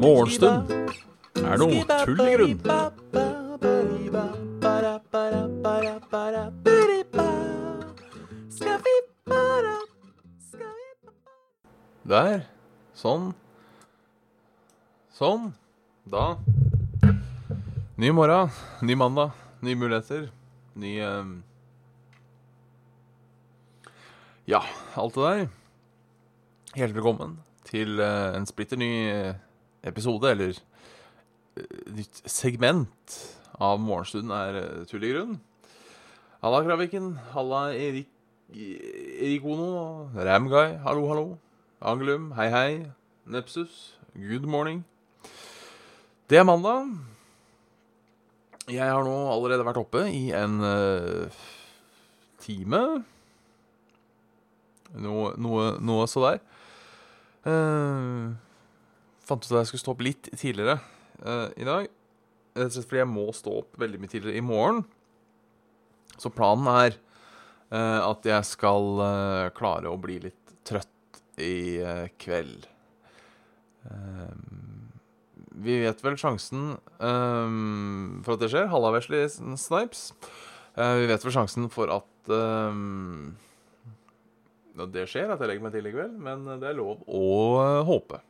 Morgenstund er noe tull i grunn. Der. Sånn. Sånn. Da. Ny morgen, ny mandag, nye muligheter, ny eh, Ja, alt det der. Helt velkommen til eh, en splitter ny eh, episode, eller eh, nytt segment av Morgenstunden er uh, tull i grunn. Halla, Kraviken. Halla, Erik Erik Ono. Ramguy. Hallo, hallo. Angelum. Hei, hei. Nepsus. Good morning. Det er mandag. Jeg har nå allerede vært oppe i en eh, time. Noe, noe, noe så der. Uh, fant ut at jeg skulle stå opp litt tidligere uh, i dag. Rett og slett fordi jeg må stå opp veldig mye tidligere i morgen. Så planen er uh, at jeg skal eh, klare å bli litt trøtt i eh, kveld. Eh, vi vet vel sjansen for at det skjer. Halla, Wesley Snipes. Eh, vi vet vel sjansen for at det skjer, at jeg legger meg til i kveld, men det er lov å eh, håpe.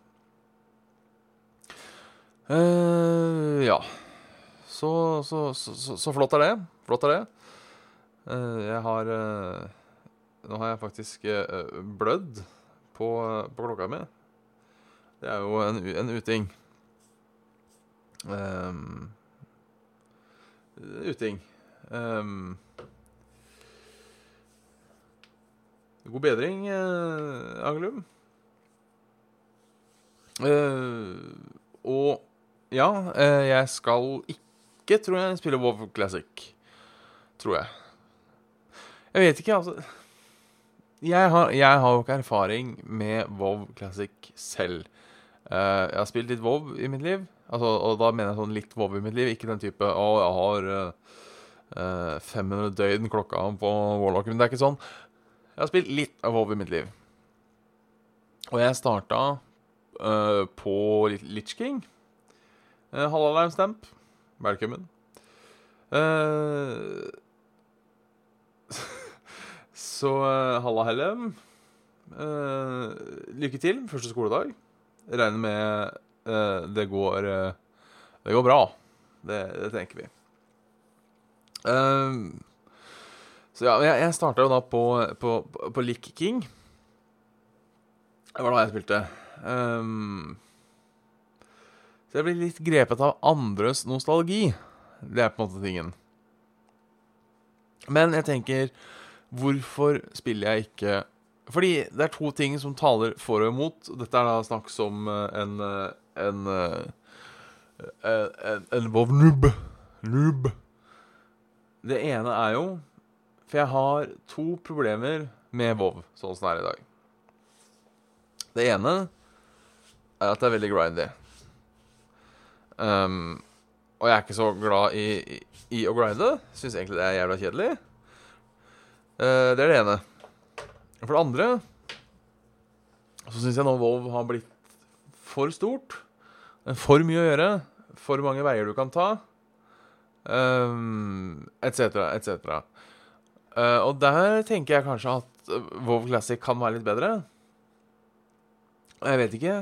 Uh, ja. Så, så, så, så, flott er det. Flott er det. Uh, jeg har uh, Nå har jeg faktisk blødd på, på klokka mi. Det er jo en, en uting. Um, uting. Um, god bedring, eh, Angelum. Eh, og ja, eh, jeg skal ikke, tror jeg, spille WoW Classic. Tror jeg. Jeg vet ikke, altså jeg har, jeg har jo ikke erfaring med WoW Classic selv. Eh, jeg har spilt litt WoW i mitt liv. Altså, og da mener jeg sånn litt WoW i mitt liv. Ikke den type 'Å, jeg har eh, eh, 500 døgn klokka på Warlock'. Men det er ikke sånn. Jeg har spilt litt av WoW i mitt liv. Og jeg starta uh, på Lich- Lich King. Uh, Halvalarm Stamp. Velkommen. Uh, så uh, halla, Hellem. Uh, lykke til første skoledag. Regner med uh, det går eh, Det går bra. Det, det tenker vi. Eh, så ja, jeg, jeg starta jo da på, på, på, Lick King. Det var da jeg spilte. Um, så jeg blir litt grepet av andres nostalgi. Det er på en måte tingen. Men jeg tenker Hvorfor spiller jeg ikke Fordi det er to ting som taler for og imot. Dette er da snakk som eh, en eh, en eh, en, en, en WoW-noob. Noob. Det ene er jo For jeg har to problemer med Vov sånn som det er i dag. Det ene er at det er veldig grindy. Um, og jeg er ikke så glad i, i, i å grinde. Syns egentlig det er jævla kjedelig. Uh, det er det ene. For det andre så syns jeg nå Vov har blitt for stort. For mye å gjøre. For mange veier du kan ta. Um, etc., etc. Eh, og der tenker jeg kanskje at eh, WoW Classic kan være litt bedre. Jeg vet ikke.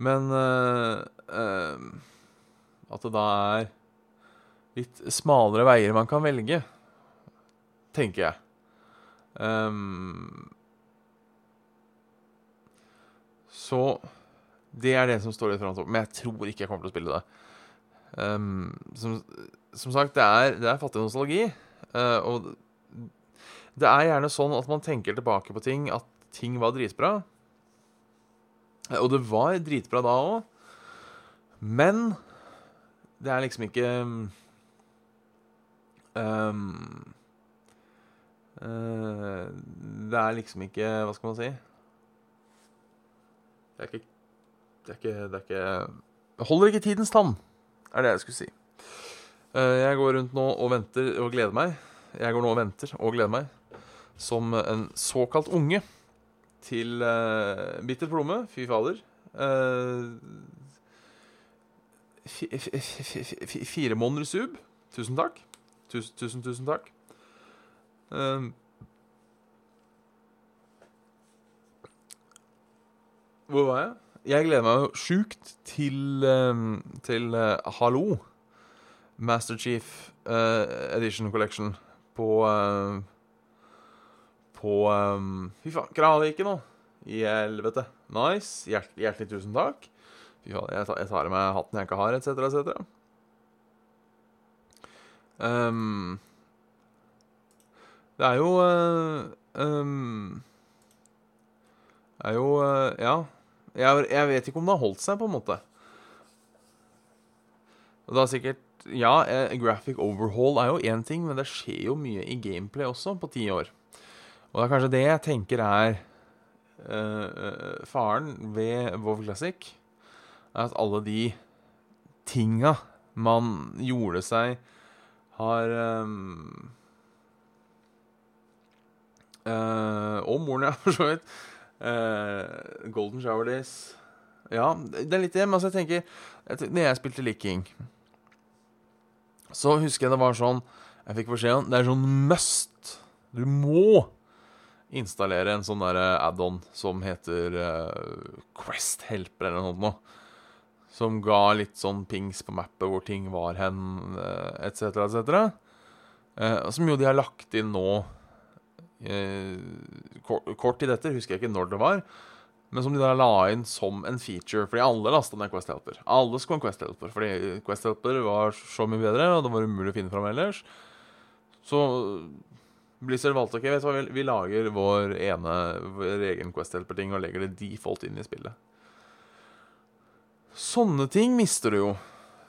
Men uh, uh, at det da er litt smalere veier man kan velge, tenker jeg. Um, så det er det som står litt foran Men jeg tror ikke jeg kommer til å spille det. Um, som, som sagt, det er, det er fattig nostalgi. Uh, og det er gjerne sånn at man tenker tilbake på ting, at ting var dritbra. Og det var dritbra da òg. Men det er liksom ikke um, uh, Det er liksom ikke Hva skal man si? Det er ikke Det er ikke, det er ikke Holder ikke tidens tann, er det jeg skulle si. Uh, jeg går rundt nå og venter og gleder meg. Jeg går nå og venter og gleder meg. Som en såkalt unge til uh, Bitter Plomme. Fy fader. Uh, fire måneder sub. Tusen takk. Tusen, tusen, tusen takk. Uh, hvor var jeg? Jeg gleder meg jo sjukt til, til Hallo. Master Chief uh, Edition Collection på uh, På um, Fy faen, Kraviken nå. I helvete. Nice. Hjert, hjertelig tusen takk. Fy faen, jeg tar, jeg tar av meg hatten jeg ikke har, etc., etc. Um, det er jo uh, um, Det er jo uh, Ja. Jeg, jeg, vet ikke om det har holdt seg, på en måte. Og det er sikkert Ja, eh, graphic overhaul er jo én ting, men det skjer jo mye i gameplay også på ti år. Og det er kanskje det jeg tenker er uh, faren ved WoW Classic er at alle de tinga man gjorde seg, har um, uh, Og moren, ja, for så vidt. Uh, Golden Shower Days. Ja, det er litt det. Men altså, jeg tenker Når jeg spilte Licking, så husker jeg det var sånn Jeg fikk beskjed om Det er sånn must. Du må installere en sånn add-on som heter uh, Quest Helper eller noe sånt. Som ga litt sånn pings på mappet hvor ting var hen, etc., eh, etc. Uh, som jo de har lagt inn nå eh, kort, kort i dette, husker jeg ikke når det var. Men som de da la inn som en feature, fordi alle lasta ned Quest Helper. Alle skulle ha Quest Helper, fordi Quest Helper var så mye bedre, og det var umulig å finne fram ellers. Så Blizzard valgte ok, vet du hva, vi, vi lager vår ene vår egen Quest Helper-ting og legger det default inn i spillet. Sånne ting mister du jo.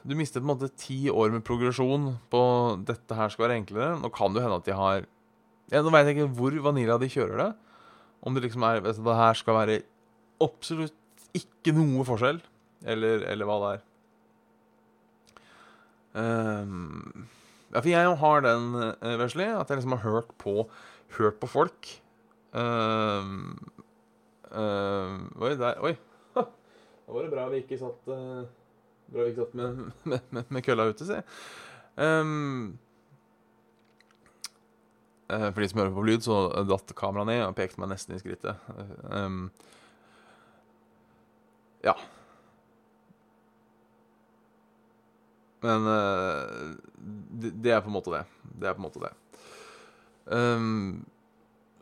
Du mister på en måte ti år med progresjon på dette her skal være enklere. Nå kan det hende at de har ja, Nå veit jeg ikke hvor Vanilla de kjører det. Om det liksom er Det her skal være absolutt ikke noe forskjell, eller, eller hva det er. Um, ja, for jeg har den, uh, Wesley, at jeg liksom har hørt på, hørt på folk. Uh, uh, oi, der Oi. Da var det bra vi ikke satt, uh, vi ikke satt med, med, med, med kølla ute, si. Um, uh, for de som hører på lyd, så datt kameraet ned og pekte meg nesten i skrittet. Um, ja. Men uh, det, det, er på en måte det. Det er på en måte det. Um,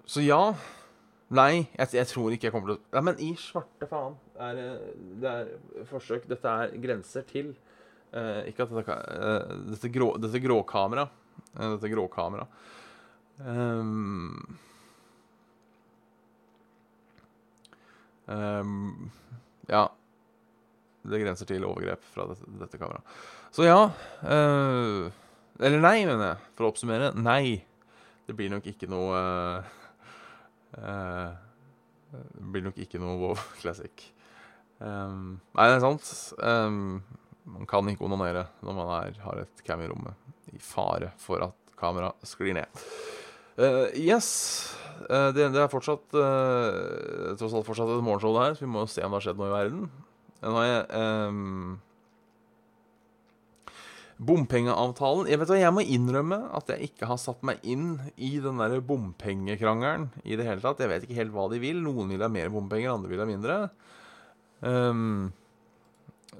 så ja. Nei, jeg, jeg, tror ikke jeg kommer til å ja, Men i svarte faen. Er, det er forsøk Dette er grenser til uh, Ikke at dette, uh, dette, grå, dette gråkamera uh, Dette gråkamera um, um, Ja. Det grenser til overgrep fra dette, dette kameraet. Så ja Eller nei, mener jeg. For å oppsummere. Nei. Det blir nok ikke noe Uh, det blir nok ikke noe WoW Classic. Um, nei, det er sant. Um, man kan ikke onanere når man er, har et cam i rommet, i fare for at kameraet sklir ned. Uh, yes. Uh, det, det, er fortsatt uh, tross alt fortsatt et morgenshow, det her, så vi må jo se om det har skjedd noe i verden. Nå har jeg um, Bompengeavtalen Jeg vet hva, jeg må innrømme at jeg ikke har satt meg inn i den der bompengekrangelen i det hele tatt. Jeg vet ikke helt hva de vil. Noen vil ha mer bompenger, andre vil ha mindre. Um,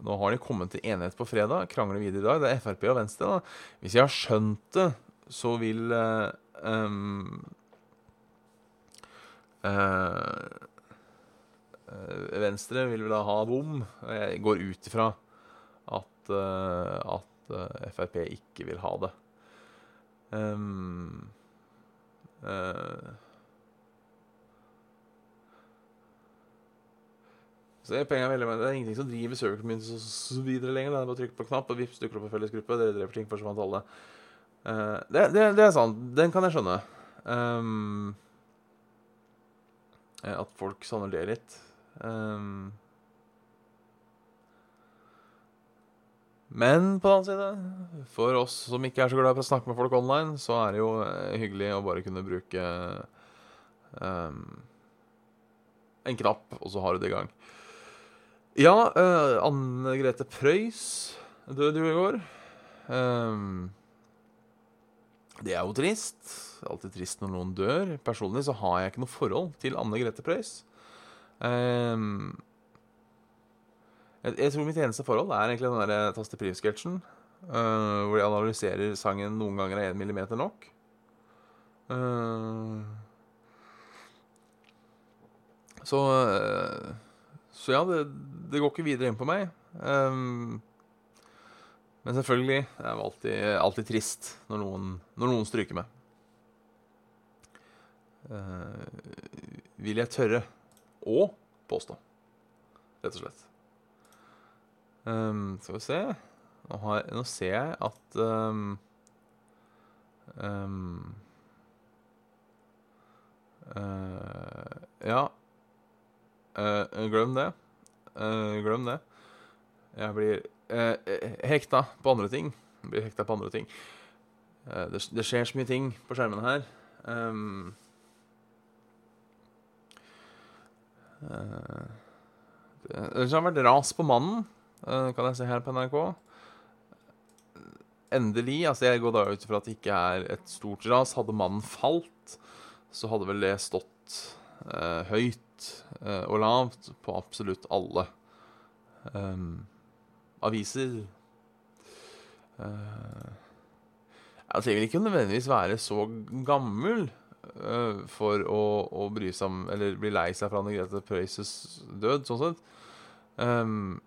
nå har de kommet til enighet på fredag, krangler videre i dag. Det er Frp og Venstre. da. Hvis jeg har skjønt det, så vil uh, um, uh, Venstre vil vel da ha bom. Jeg går ut ifra at, uh, at uh, Frp ikke vil ha det. Um, uh, så det er, penger veldig, det er ingenting som driver så, så videre lenger. Det er bare å trykke på knapp, og vips dukker opp en fellesgruppe. Dere drev ting, forsvant alle. Uh, det, det, det, er sant. Den kan jeg skjønne. Um, at folk savner det litt. Um, Men på den annen side, for oss som ikke er så glad i å snakke med folk online, så er det jo eh, hyggelig å bare kunne bruke Um, en knapp, og så har du det i gang. Ja, uh, Anne Grete Preus døde jo i går. Um, det er jo trist. Det er alltid trist når noen dør. Personlig så har jeg ikke noe forhold til Anne Grete Preus. Um, jeg, jeg, tror mitt eneste forhold er egentlig den der Taste Priv-sketsjen. Uh, hvor de analyserer sangen 'Noen ganger er én millimeter nok'. Uh, så uh, Så ja, det, det, går ikke videre inn på meg. Um, men selvfølgelig det er alltid, alltid trist når noen, når noen stryker meg. vil jeg tørre å påstå, rett og slett. Um, skal vi se nå, har, nå, ser jeg at um, um, uh, Ja. Uh, glem det. Uh, glem det. Jeg blir hekta på andre ting. Jeg blir hekta på andre ting. Det, det, skjer så mye ting på skjermene her. Um, det, det har vært ras på mannen. Eh, kan jeg se her på NRK. Endelig. Altså, jeg går da ut ifra at det ikke er et stort ras. Hadde mannen falt, så hadde vel det stått eh, høyt eh, og lavt på absolutt alle eh, aviser. altså, jeg vil ikke nødvendigvis være så gammel for å, å, bry seg om Eller bli lei seg for Anne Grete Preus' død, sånn sett. Um,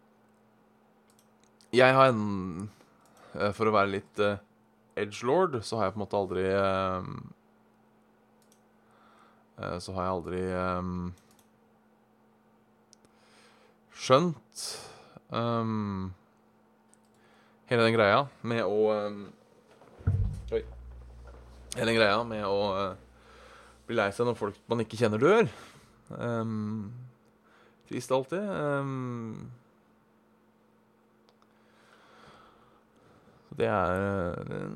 jeg har en eh, For å være litt uh, edgelord, så har jeg på en måte aldri uh, Så har jeg aldri um, skjønt um, hele den greia med å um, Oi. Hele den greia med å uh, bli lei seg når folk man ikke kjenner, dør. Um, trist alltid. Um, Det er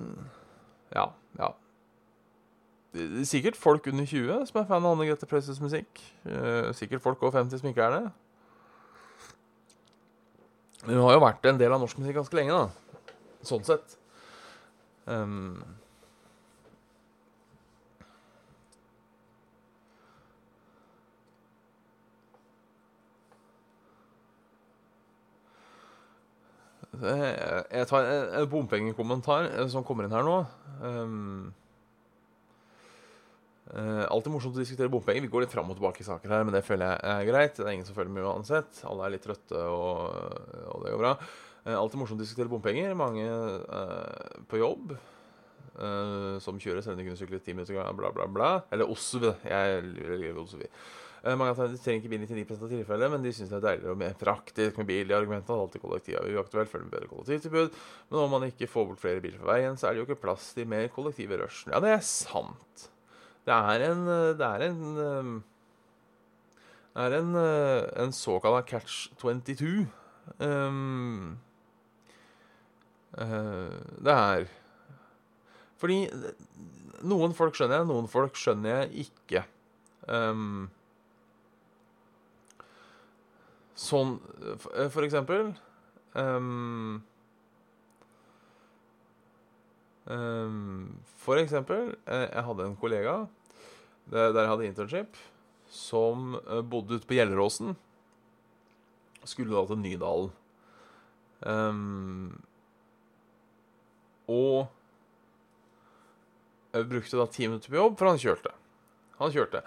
Ja. ja. Det er sikkert folk under 20 som er fan av Anne Grete Preusses musikk. Eh, sikkert folk over 50 som ikke er det. Men hun har jo vært en del av norsk musikk ganske lenge, da. Sånn sett. Um, Jeg tar en bompengekommentar eh, som kommer inn her nå. Um, uh, alltid morsomt å diskutere bompenger. Vi går litt fram og tilbake i saker her, men det føler jeg er greit. Det er ingen som følger med uansett. Alle er litt trøtte, og, og det går bra. Uh, alltid morsomt å diskutere bompenger. Mange uh, på jobb som kjører selv om de kunne sykle ti minutter, bla, bla, bla. Eller OSV. Jeg lever OSV. Eh, mange av de trenger ikke bil i 99 av tilfellet, men de syns det er deiligere og mer praktisk med bil. i argumentet at alltid kollektivet er uaktuelt, følger med bedre kollektivtilbud. Men om man ikke får bort flere biler fra veien, så er det jo ikke plass til mer kollektive rushen. Ja, det er sant. Det er en Det er en Det er en, eh, en såkalt catch 22. Um, uh, det er Fordi noen folk skjønner jeg, noen folk skjønner jeg ikke. Um, Sånn eh, For eksempel um, um, For eksempel eh, Jeg hadde en kollega der jeg hadde internship, som eh, bodde ute på Gjelleråsen. Skulle da til Nydalen. Og brukte da ti minutter på jobb, for han kjørte. Han kjørte.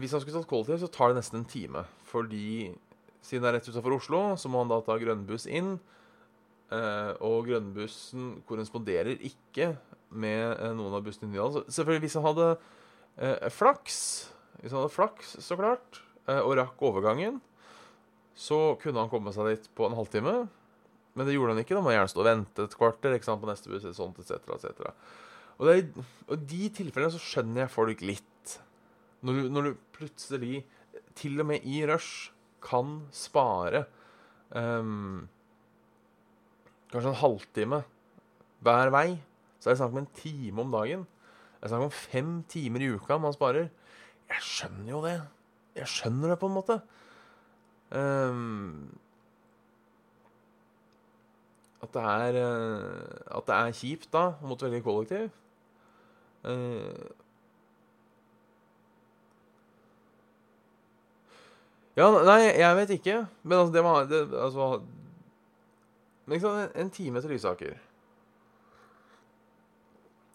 Hvis han skulle tatt kollektiv, så tar det nesten en time. Fordi siden det er rett utenfor Oslo, så må han da ta grønnbuss inn. Eh, og grønnbussen korresponderer ikke med eh, noen av bussene i Nydalen. Selvfølgelig, hvis han hadde eh, flaks, hvis han hadde flaks, så klart, eh, og rakk overgangen, så kunne han komme seg dit på en halvtime. Men det gjorde han ikke. Da må han gjerne stå og vente et kvarter ikke sant, på neste buss, et sånt, et cetera, et det og de tilfellene så skjønner jeg folk litt. Når du, når du plutselig, til og med i rush kan spare um, kanskje en halvtime hver vei, så er det snakk om en time om dagen. Det er snakk om fem timer i uka man sparer. Jeg skjønner jo det. Jeg skjønner det, på en måte. Um, at det er uh, At det er kjipt, da, å måtte velge kollektiv. Uh, ja, nei, jeg vet ikke. Men altså, det må det, Altså Men en, time til Lysaker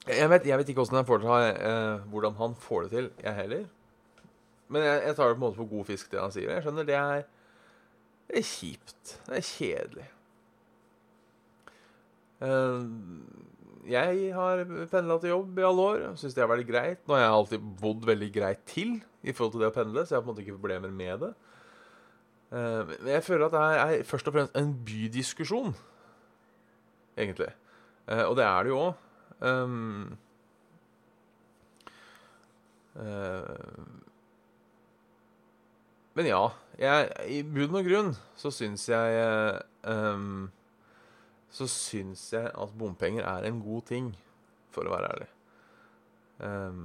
jeg vet, jeg vet ikke han får, eh, hvordan han får det til, jeg heller. Men jeg, jeg, tar det på en måte for god fisk, det han sier. Jeg skjønner, det er, det er kjipt. Det er kjedelig. Uh, jeg har pendla til jobb i alle år. Syns det har vært greit. Nå har jeg alltid bodd veldig greit til i forhold til det å pendle, så jeg har på en måte ikke problemer med det. Uh, men jeg føler at det er først og fremst en bydiskusjon, egentlig. Uh, og det er det jo òg. Um, uh, men ja, jeg, i bunn og grunn så syns jeg um, Så syns jeg at bompenger er en god ting, for å være ærlig. Um,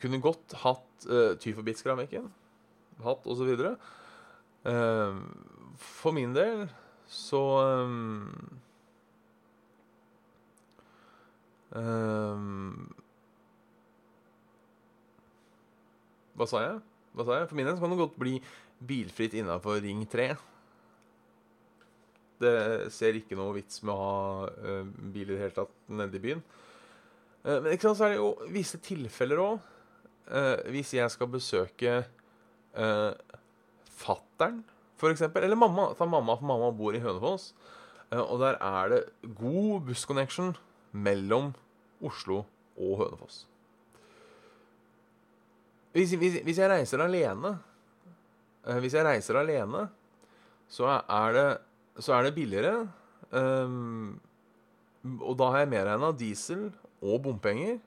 kunne godt hatt uh, ty for bits-keramikken. Hatt osv. Um, for min del så um, Um, hva sa jeg? Hva sa jeg? For min del så kan det godt bli bilfritt innafor Ring 3. Det ser ikke noe vits med å ha uh, bil i det hele tatt nede i byen. Uh, men ikke sant, så er det jo visse tilfeller òg. Uh, eh, hvis jeg skal besøke uh, fattern, f.eks., eller mamma Ta mamma, for mamma bor i Hønefoss. og der er det god bussconnection mellom Oslo og Hønefoss. Hvis, hvis, hvis jeg reiser alene uh, Hvis jeg reiser alene, så er det, så er det billigere. Um, og da har jeg medregna diesel og bompenger.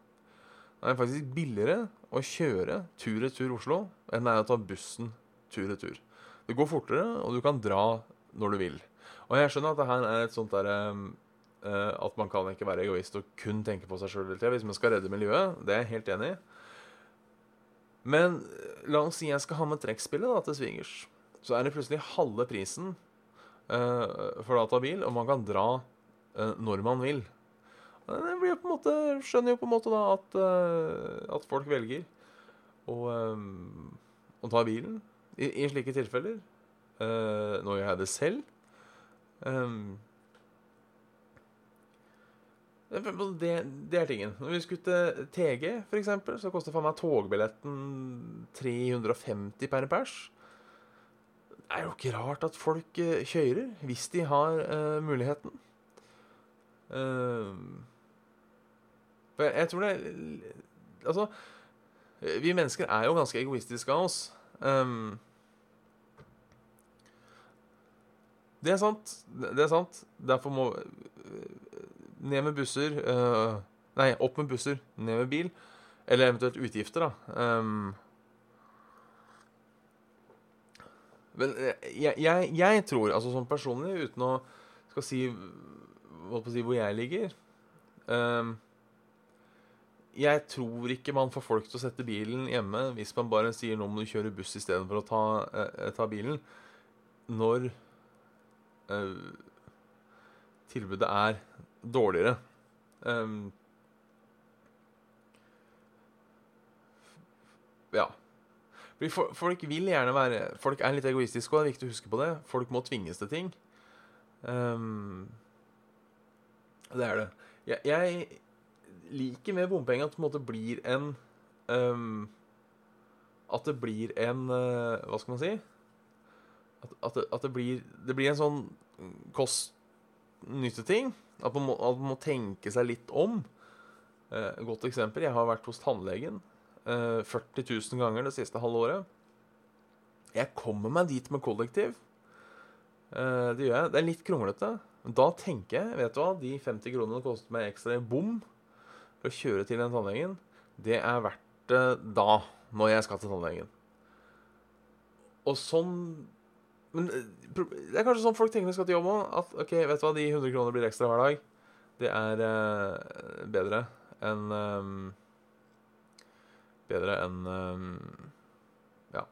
Det er faktisk billigere å kjøre tur-retur Oslo enn det er å ta bussen tur-retur. Det går fortere, og du kan dra når du vil. Og jeg skjønner at det her er et sånt derre um, Uh, at man kan ikke være egoist og kun tenke på seg sjøl hele tida hvis man skal redde miljøet. Det er jeg helt enig i. Men eh, la oss si jeg skal ha med trekkspillet til svigers. Så er det plutselig halve prisen for å ta bil, og man kan dra uh, når man vil. Det blir på en måte, skjønner jo på en måte da at, at folk velger å, å ta bilen i, i slike tilfeller. nå gjør jeg det selv. Det, det, er tingen. Når vi skulle til TG, f.eks., så koster faen meg togbilletten 350 per pers. Det er jo ikke rart at folk uh, kjører, hvis de har uh, muligheten. Uh, jeg, tror det Altså, vi mennesker er jo ganske egoistiske av oss. Um, det er sant. Det er sant. Derfor må ned med busser uh, Nei, opp med busser, ned med bil. Eller eventuelt utgifter, da. Um, men eh, jeg, jeg, jeg, tror, altså sånn personlig, uten å skal si, si hvor jeg ligger um, Jeg tror ikke man får folk til å sette bilen hjemme hvis man bare sier nå må du kjøre buss istedenfor å ta, uh, ta bilen. Når uh, tilbudet er dårligere. Um, ja. Folk vil gjerne være Folk er litt egoistiske, og det er viktig å huske på det. Folk må tvinges til ting. Um, det er det. Jeg, jeg, liker med bompenger at det på en måte blir en um, At det blir en uh, Hva skal man si? At, at, det, at det, blir, det blir en sånn kost-nytte-ting. At at man må tenke seg litt om. Eh, godt eksempel. Jeg har vært hos tannlegen 40 000 ganger det siste halve året. Jeg kommer meg dit med kollektiv. Eh, det gjør jeg. Det er litt kronglete. Men da tenker jeg, vet du hva, de 50 kronene det koster meg ekstra i bom for å kjøre til den tannlegen, det er verdt det da, når jeg skal til tannlegen. Og sånn men eh, det er kanskje sånn folk tenker når de skal til jobb òg. At ok, vet du hva, de 100 kronene blir ekstra hver dag. Det er bedre enn um, bedre enn eh, Ja.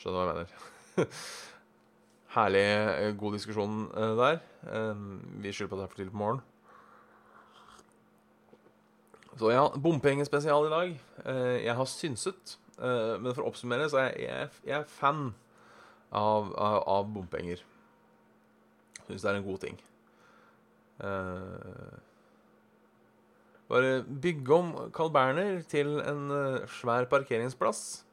Skjønner hva jeg mener. Herlig eh, god diskusjon eh, der. Vi skylder på at det er for tidlig på morgenen. Så ja, bompengespesial i dag. Jeg har synset. men for å oppsummere så er jeg, jeg, er fan av, av, av bompenger. Syns det er en god ting. Eh, bare bygge om Carl Berner til en eh, svær parkeringsplass.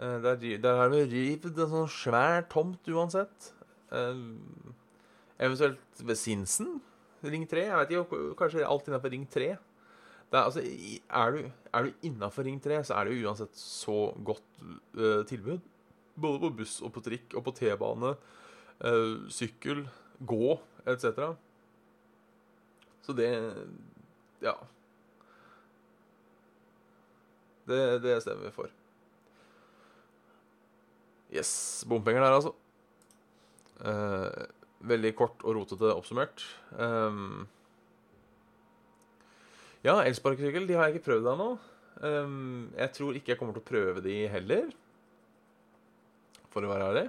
Eh, der, der har vi rivd en sånn svær tomt uansett. Eh, eventuelt ved Sinsen. Ring 3. Jeg vet ikke, kanskje alt innenfor Ring 3. Det er, altså, er du, er du innafor Ring 3, så er det jo uansett så godt uh, tilbud. Både på buss og på trikk og på T-bane, uh, sykkel, gå etc. Så det Ja. Det, det stemmer vi for. Yes. Bompenger der, altså. Eh, veldig kort og rotete oppsummert. Um, ja, elsparkesykkel de har jeg ikke prøvd ennå. Um, jeg tror ikke jeg kommer til å prøve de heller, for å være ærlig.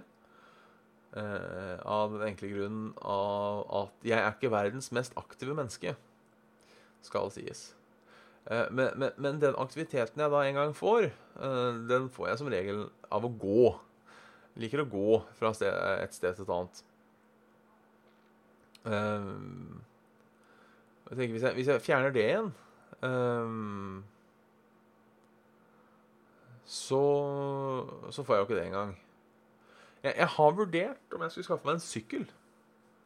Eh, av den enkle grunnen av at jeg er ikke verdens mest aktive menneske, skal sies. Eh, men, men, men den aktiviteten jeg da en gang får, eh, den får jeg som regel av å gå. Jeg liker å gå fra sted, et sted til et annet. Eh, jeg tenker, hvis, jeg, hvis jeg fjerner det igjen så, så får jeg jo ikke det engang. Jeg, jeg har vurdert om jeg skulle skaffe meg en sykkel.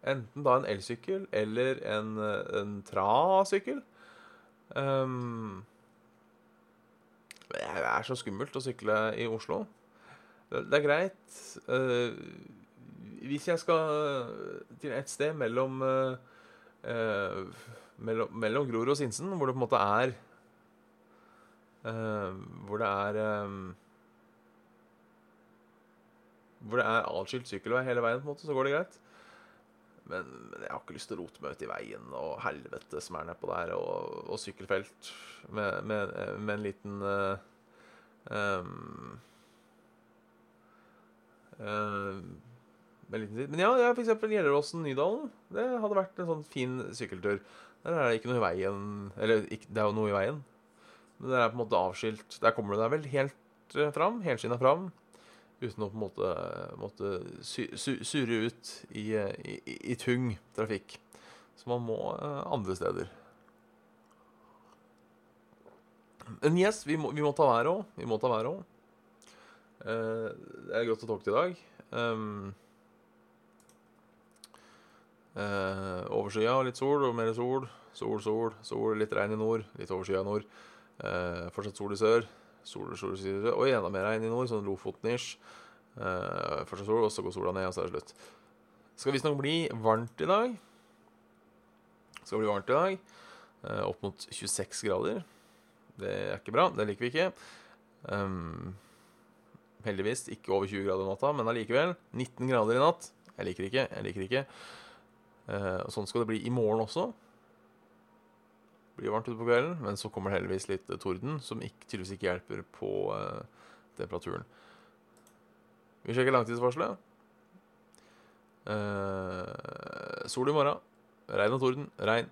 Enten da en elsykkel eller en, en trasykkel. Um, det er så skummelt å sykle i Oslo. Det, er greit. eh, hvis jeg skal til et sted mellom eh, mellom, mellom Grorud og Sinsen, hvor det på en måte er eh, Hvor det er hvor det er atskilt sykkelvei hele veien, på en måte, så går det greit. Men, men jeg har ikke lyst til å rote meg ut i veien og helvete som er nedpå der, og, og sykkelfelt med, med, med en liten uh, um, uh, med en liten. Men ja, ja for eksempel Gjelleråsen-Nydalen. Det hadde vært en sånn fin sykkeltur. Der er det ikke noe i veien Eller ikke, det er jo noe i veien, men det er på en måte avskilt. Der kommer du deg vel helt uh, fram, helskinna fram uten å på en måte måtte surre ut i, i, i, tung trafikk. Så man må uh, andre steder. Men yes, vi må, vi må ta været òg. Uh, det er godt å talke til i dag. Um, uh, overskya litt sol og mer sol. Sol, sol, sol. Litt regn i nord. Litt overskya i nord. Uh, fortsatt sol i sør. Sol, og enda mer regn i nord, sånn Lofoten-ish. Uh, først sol, og så går sola ned, og så er det slutt. Det skal visstnok bli varmt i dag. Det skal bli varmt i dag. Uh, opp mot 26 grader. Det er ikke bra. Det liker vi ikke. Um, heldigvis ikke over 20 grader natta, men allikevel. 19 grader i natt. Jeg liker ikke. Jeg liker ikke. Uh, og sånn skal det bli i morgen også. Blir varmt ute på kvelden, men så kommer det heldigvis litt torden, som ikke, tydeligvis ikke hjelper på uh, temperaturen. Vi sjekker langtidsvarselet. Uh, sol i morgen. Regn og torden. Regn.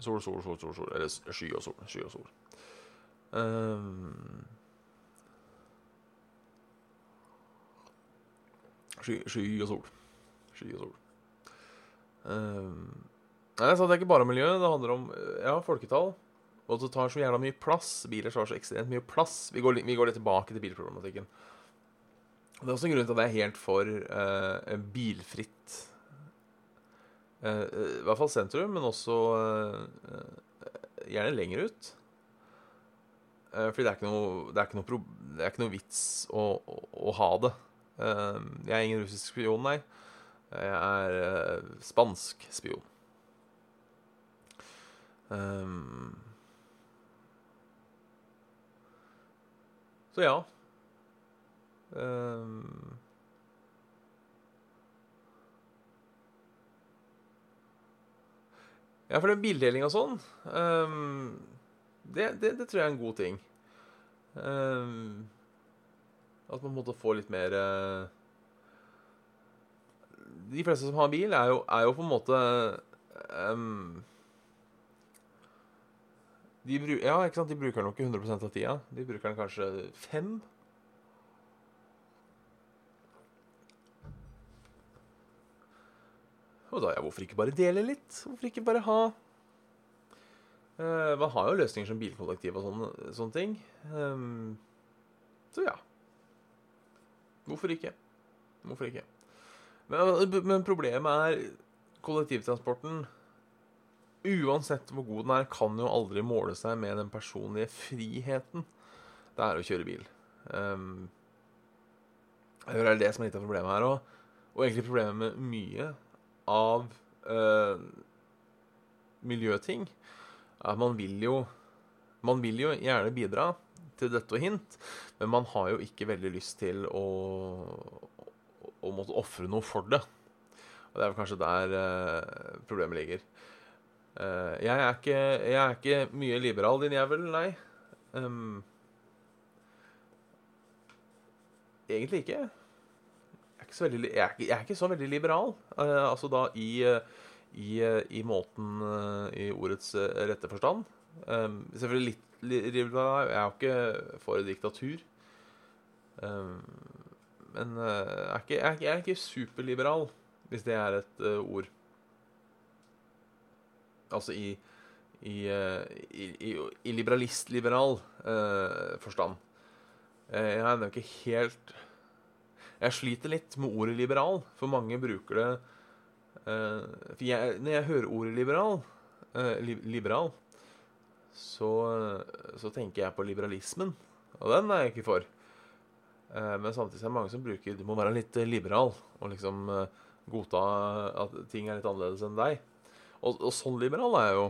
Sol, sol, sol, sol, sol. Eller sky og sol. Sky og sol. Um, sky, sky og sol. Sky og sol. Um, nei, så det er ikke bare miljø. Det handler om ja, folketall. Og det tar så jævla mye plass. Biler tar så ekstremt mye plass. Vi går, vi går litt tilbake til bilproblematikken. Det er også en grunn til at jeg er helt for eh, bilfritt. eh, I hvert fall sentrum, men også eh, gjerne lenger ut. fordi det er ikke noe, er ikke noe, pro er ikke noe vits å, å, å ha det. jeg er ingen russisk spion, nei. Jeg er spansk spion. Um, så ja. Um, ja, for det er bildeling og sånn um, det, det, det tror jeg er en god ting. Um, at man måtte få litt mer uh, De fleste som har bil, er jo, er jo på en måte um, de, ja, ikke sant? de bruker den jo ikke 100 av tida. De bruker den kanskje fem. Og da, ja, hvorfor ikke bare dele litt? Hvorfor ikke bare ha uh, Man har jo løsninger som bilkollektiv og sånne, sånne ting. Um, så ja. Hvorfor ikke? Hvorfor ikke? Men, men problemet er kollektivtransporten Uansett hvor god den er, kan jo aldri måle seg med den personlige friheten det er å kjøre bil. Um, det er det som er litt av problemet her. Og, og egentlig problemet med mye av uh, miljøting er at man vil jo Man vil jo gjerne bidra til dette og hint, men man har jo ikke veldig lyst til å, å måtte ofre noe for det. Og det er vel kanskje der uh, problemet ligger. Uh, jeg, er ikke, jeg, er ikke, mye liberal, din jævel. Nei. Um, egentlig ikke. Jeg er ikke, så veldig, jeg er ikke, jeg er ikke så veldig liberal. Uh, altså da i, i, i måten I ordets rette forstand. Um, selvfølgelig litt liberal. Jeg er jo ikke for diktatur. Um, men jeg er, ikke, jeg, er ikke, superliberal, hvis det er et ord. Altså i, i, i, i liberalist-liberal eh, forstand. Uh, jeg er ikke helt Jeg sliter litt med ordet liberal, for mange bruker det eh, For jeg, når jeg hører ordet liberal, li, liberal så, så, tenker jeg på liberalismen, og den er jeg ikke for. men samtidig er det mange som bruker Du må være litt liberal og liksom godta at ting er litt annerledes enn deg. Og, og sånn liberal er jeg jo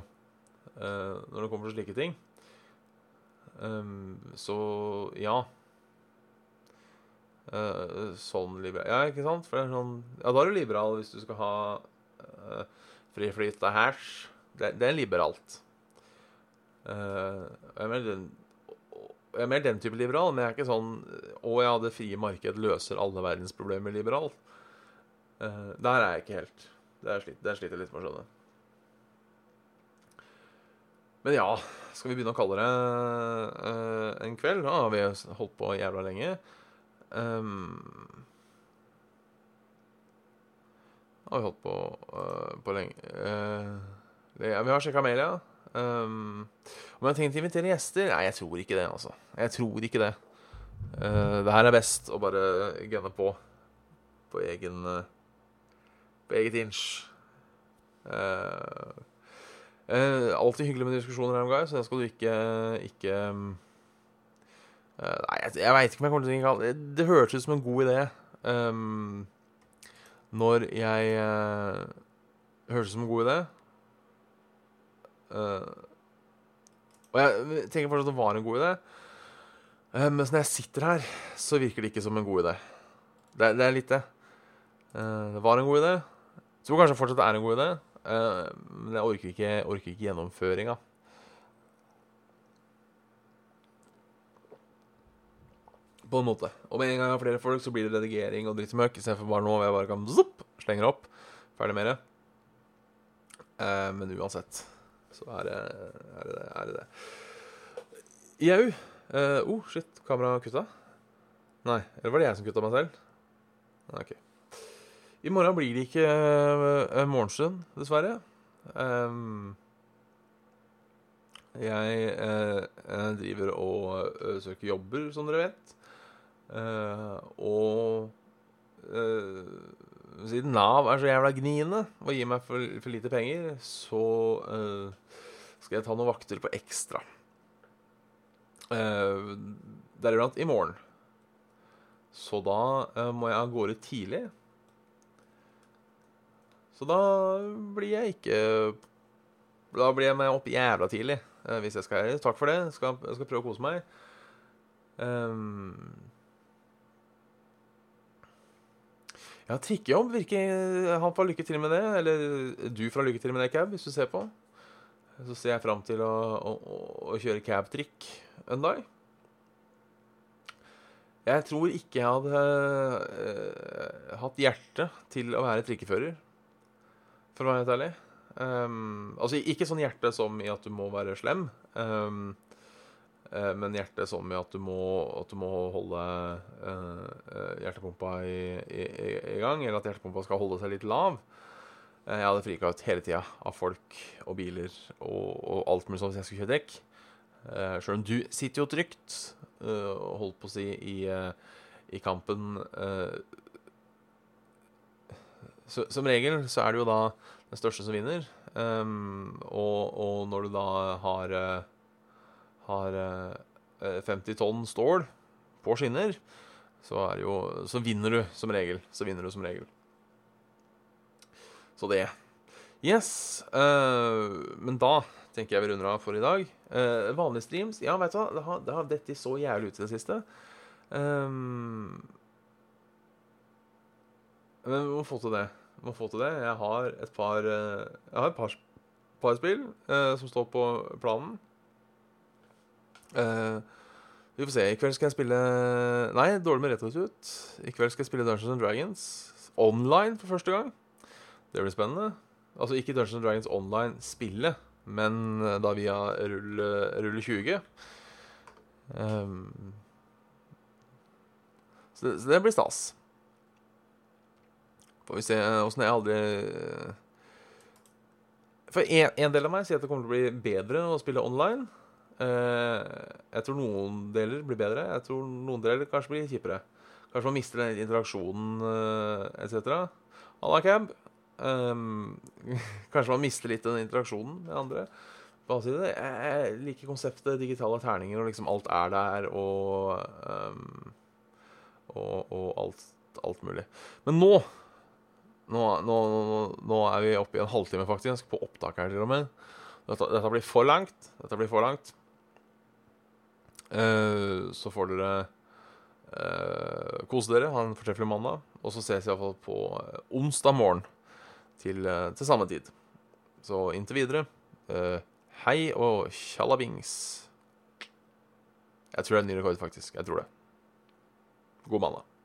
uh, når det kommer til slike ting. Um, så ja. Uh, sånn liberal Ja, ikke sant? For det er sånn Ja, da er du liberal hvis du skal ha uh, fri flyt av hash. Det, det, er liberalt. Uh, jeg, er mer den, jeg er mer den type liberal, men jeg er ikke sånn Å ja, det frie marked løser alle verdens problemer liberal. Uh, der er jeg ikke helt. Det er slitt jeg litt med å skjønne. Men ja, skal vi begynne å kalle det uh, en kveld? Da har vi holdt på jævla lenge. Um, har vi holdt på, uh, på lenge uh, det, Vi har sjekka mail. Um, om jeg har tenkt å invitere gjester? Nei, jeg tror ikke det, altså. Jeg tror ikke det. Uh, det her er best å bare gunne på på egen På eget inch. Uh, Uh, alltid hyggelig med diskusjoner, her, så det skal du ikke, ikke uh, Nei, jeg, jeg veit ikke om jeg kommer til å tenke det. Det hørtes ut som en god idé um, når jeg uh, Hørtes ut som en god idé. og jeg tenker fortsatt at det var en god idé. men når jeg sitter her, så virker det ikke som en god idé. Det, det er litt det. det var en god idé. Så kanskje fortsatt det er en god idé. Uh, men jeg orker ikke, orker ikke gjennomføringa. På en måte. Og med en gang jeg har flere folk, så blir det redigering og drittmøkk istedenfor bare nå hvor jeg bare kan zopp, slenger opp. Ferdig med det. Uh, men uansett så er det er det. Er det. Jau. Uh, oh, shit. Kameraet kutta? Nei. Eller var det jeg som kutta meg selv? OK. I morgen blir det ikke uh, morgenstund, dessverre. Um, jeg uh, driver og uh, søker jobber, som dere vet. og siden Nav er så jævla gniende og gir meg for, for lite penger, så skal jeg ta noen vakter på ekstra. Deriblant i morgen. Så da må jeg av gårde tidlig. Så da blir jeg ikke Da blir jeg meg opp jævla tidlig eh, hvis jeg skal Takk for det. Skal, jeg skal prøve å kose meg. Um, ja, trikkejobb virker Han får lykke til med det. Eller du får lykke til med det, Cab, hvis du ser på. så ser jeg fram til å, å, å kjøre cab-trikk en dag. Jeg tror ikke jeg hadde uh, hatt hjerte til å være trikkefører, for å være helt ærlig. Um, altså ikke sånn hjerte som i at du må være slem, um, uh, men hjerte som i at du må, at du må holde uh, hjertepumpa i, i, i, gang, eller at hjertepumpa skal holde seg litt lav. Jeg hadde frika ut hele tida av folk og biler og, og alt mulig sånt hvis jeg skulle kjøre dekk. Uh, Sjøl om du sitter jo trygt uh, holdt på å si i, uh, i kampen så, Som regel så er det jo da den største som vinner. Um, og, og, når du da har, har 50 tonn stål på skinner, så, jo, så vinner du som regel. Så vinner du som regel. Så det. Yes. men da tenker jeg vi runder av for i dag. Uh, vanlige streams Ja, vet du hva, det har, det har dette så jævlig ut i det siste. Um, men vi må få til det. Vi må få til det. Jeg har et par uh, Jeg har et par, par spill eh, som står på planen. vi får se. I kveld skal jeg spille Nei, dårlig med retrotut. I kveld skal jeg spille Dungeons and Dragons online for første gang. Det blir spennende. Altså ikke Dungeons and Dragons online-spillet, men eh, da via rulle, rulle 20. Um, så, det, så, det, blir stas. Får vi se åssen jeg aldri For en, en, del av meg sier at det kommer til å bli bedre å spille online. Uh, jeg tror noen deler blir bedre. Jeg tror noen deler kanskje blir kjipere. Kanskje man mister den interaksjonen uh, etc. Halla, Cab. Um, kanskje man mister litt den interaksjonen med andre. Jeg liker konseptet digitale terninger, og liksom alt er der, og um, Og, og alt, alt, mulig. Men nå nå, nå nå, er vi oppe i en halvtime, faktisk, på opptak her til og med. Dette, dette blir for langt. Dette blir for langt. Uh, så får dere uh, kose dere, ha en fortreffelig mandag. Og så ses vi iallfall på uh, onsdag morgen til, uh, til samme tid. Så inntil videre hei og tjallabings. Jeg tror det er en ny rekord, faktisk. Jeg tror det. God mandag.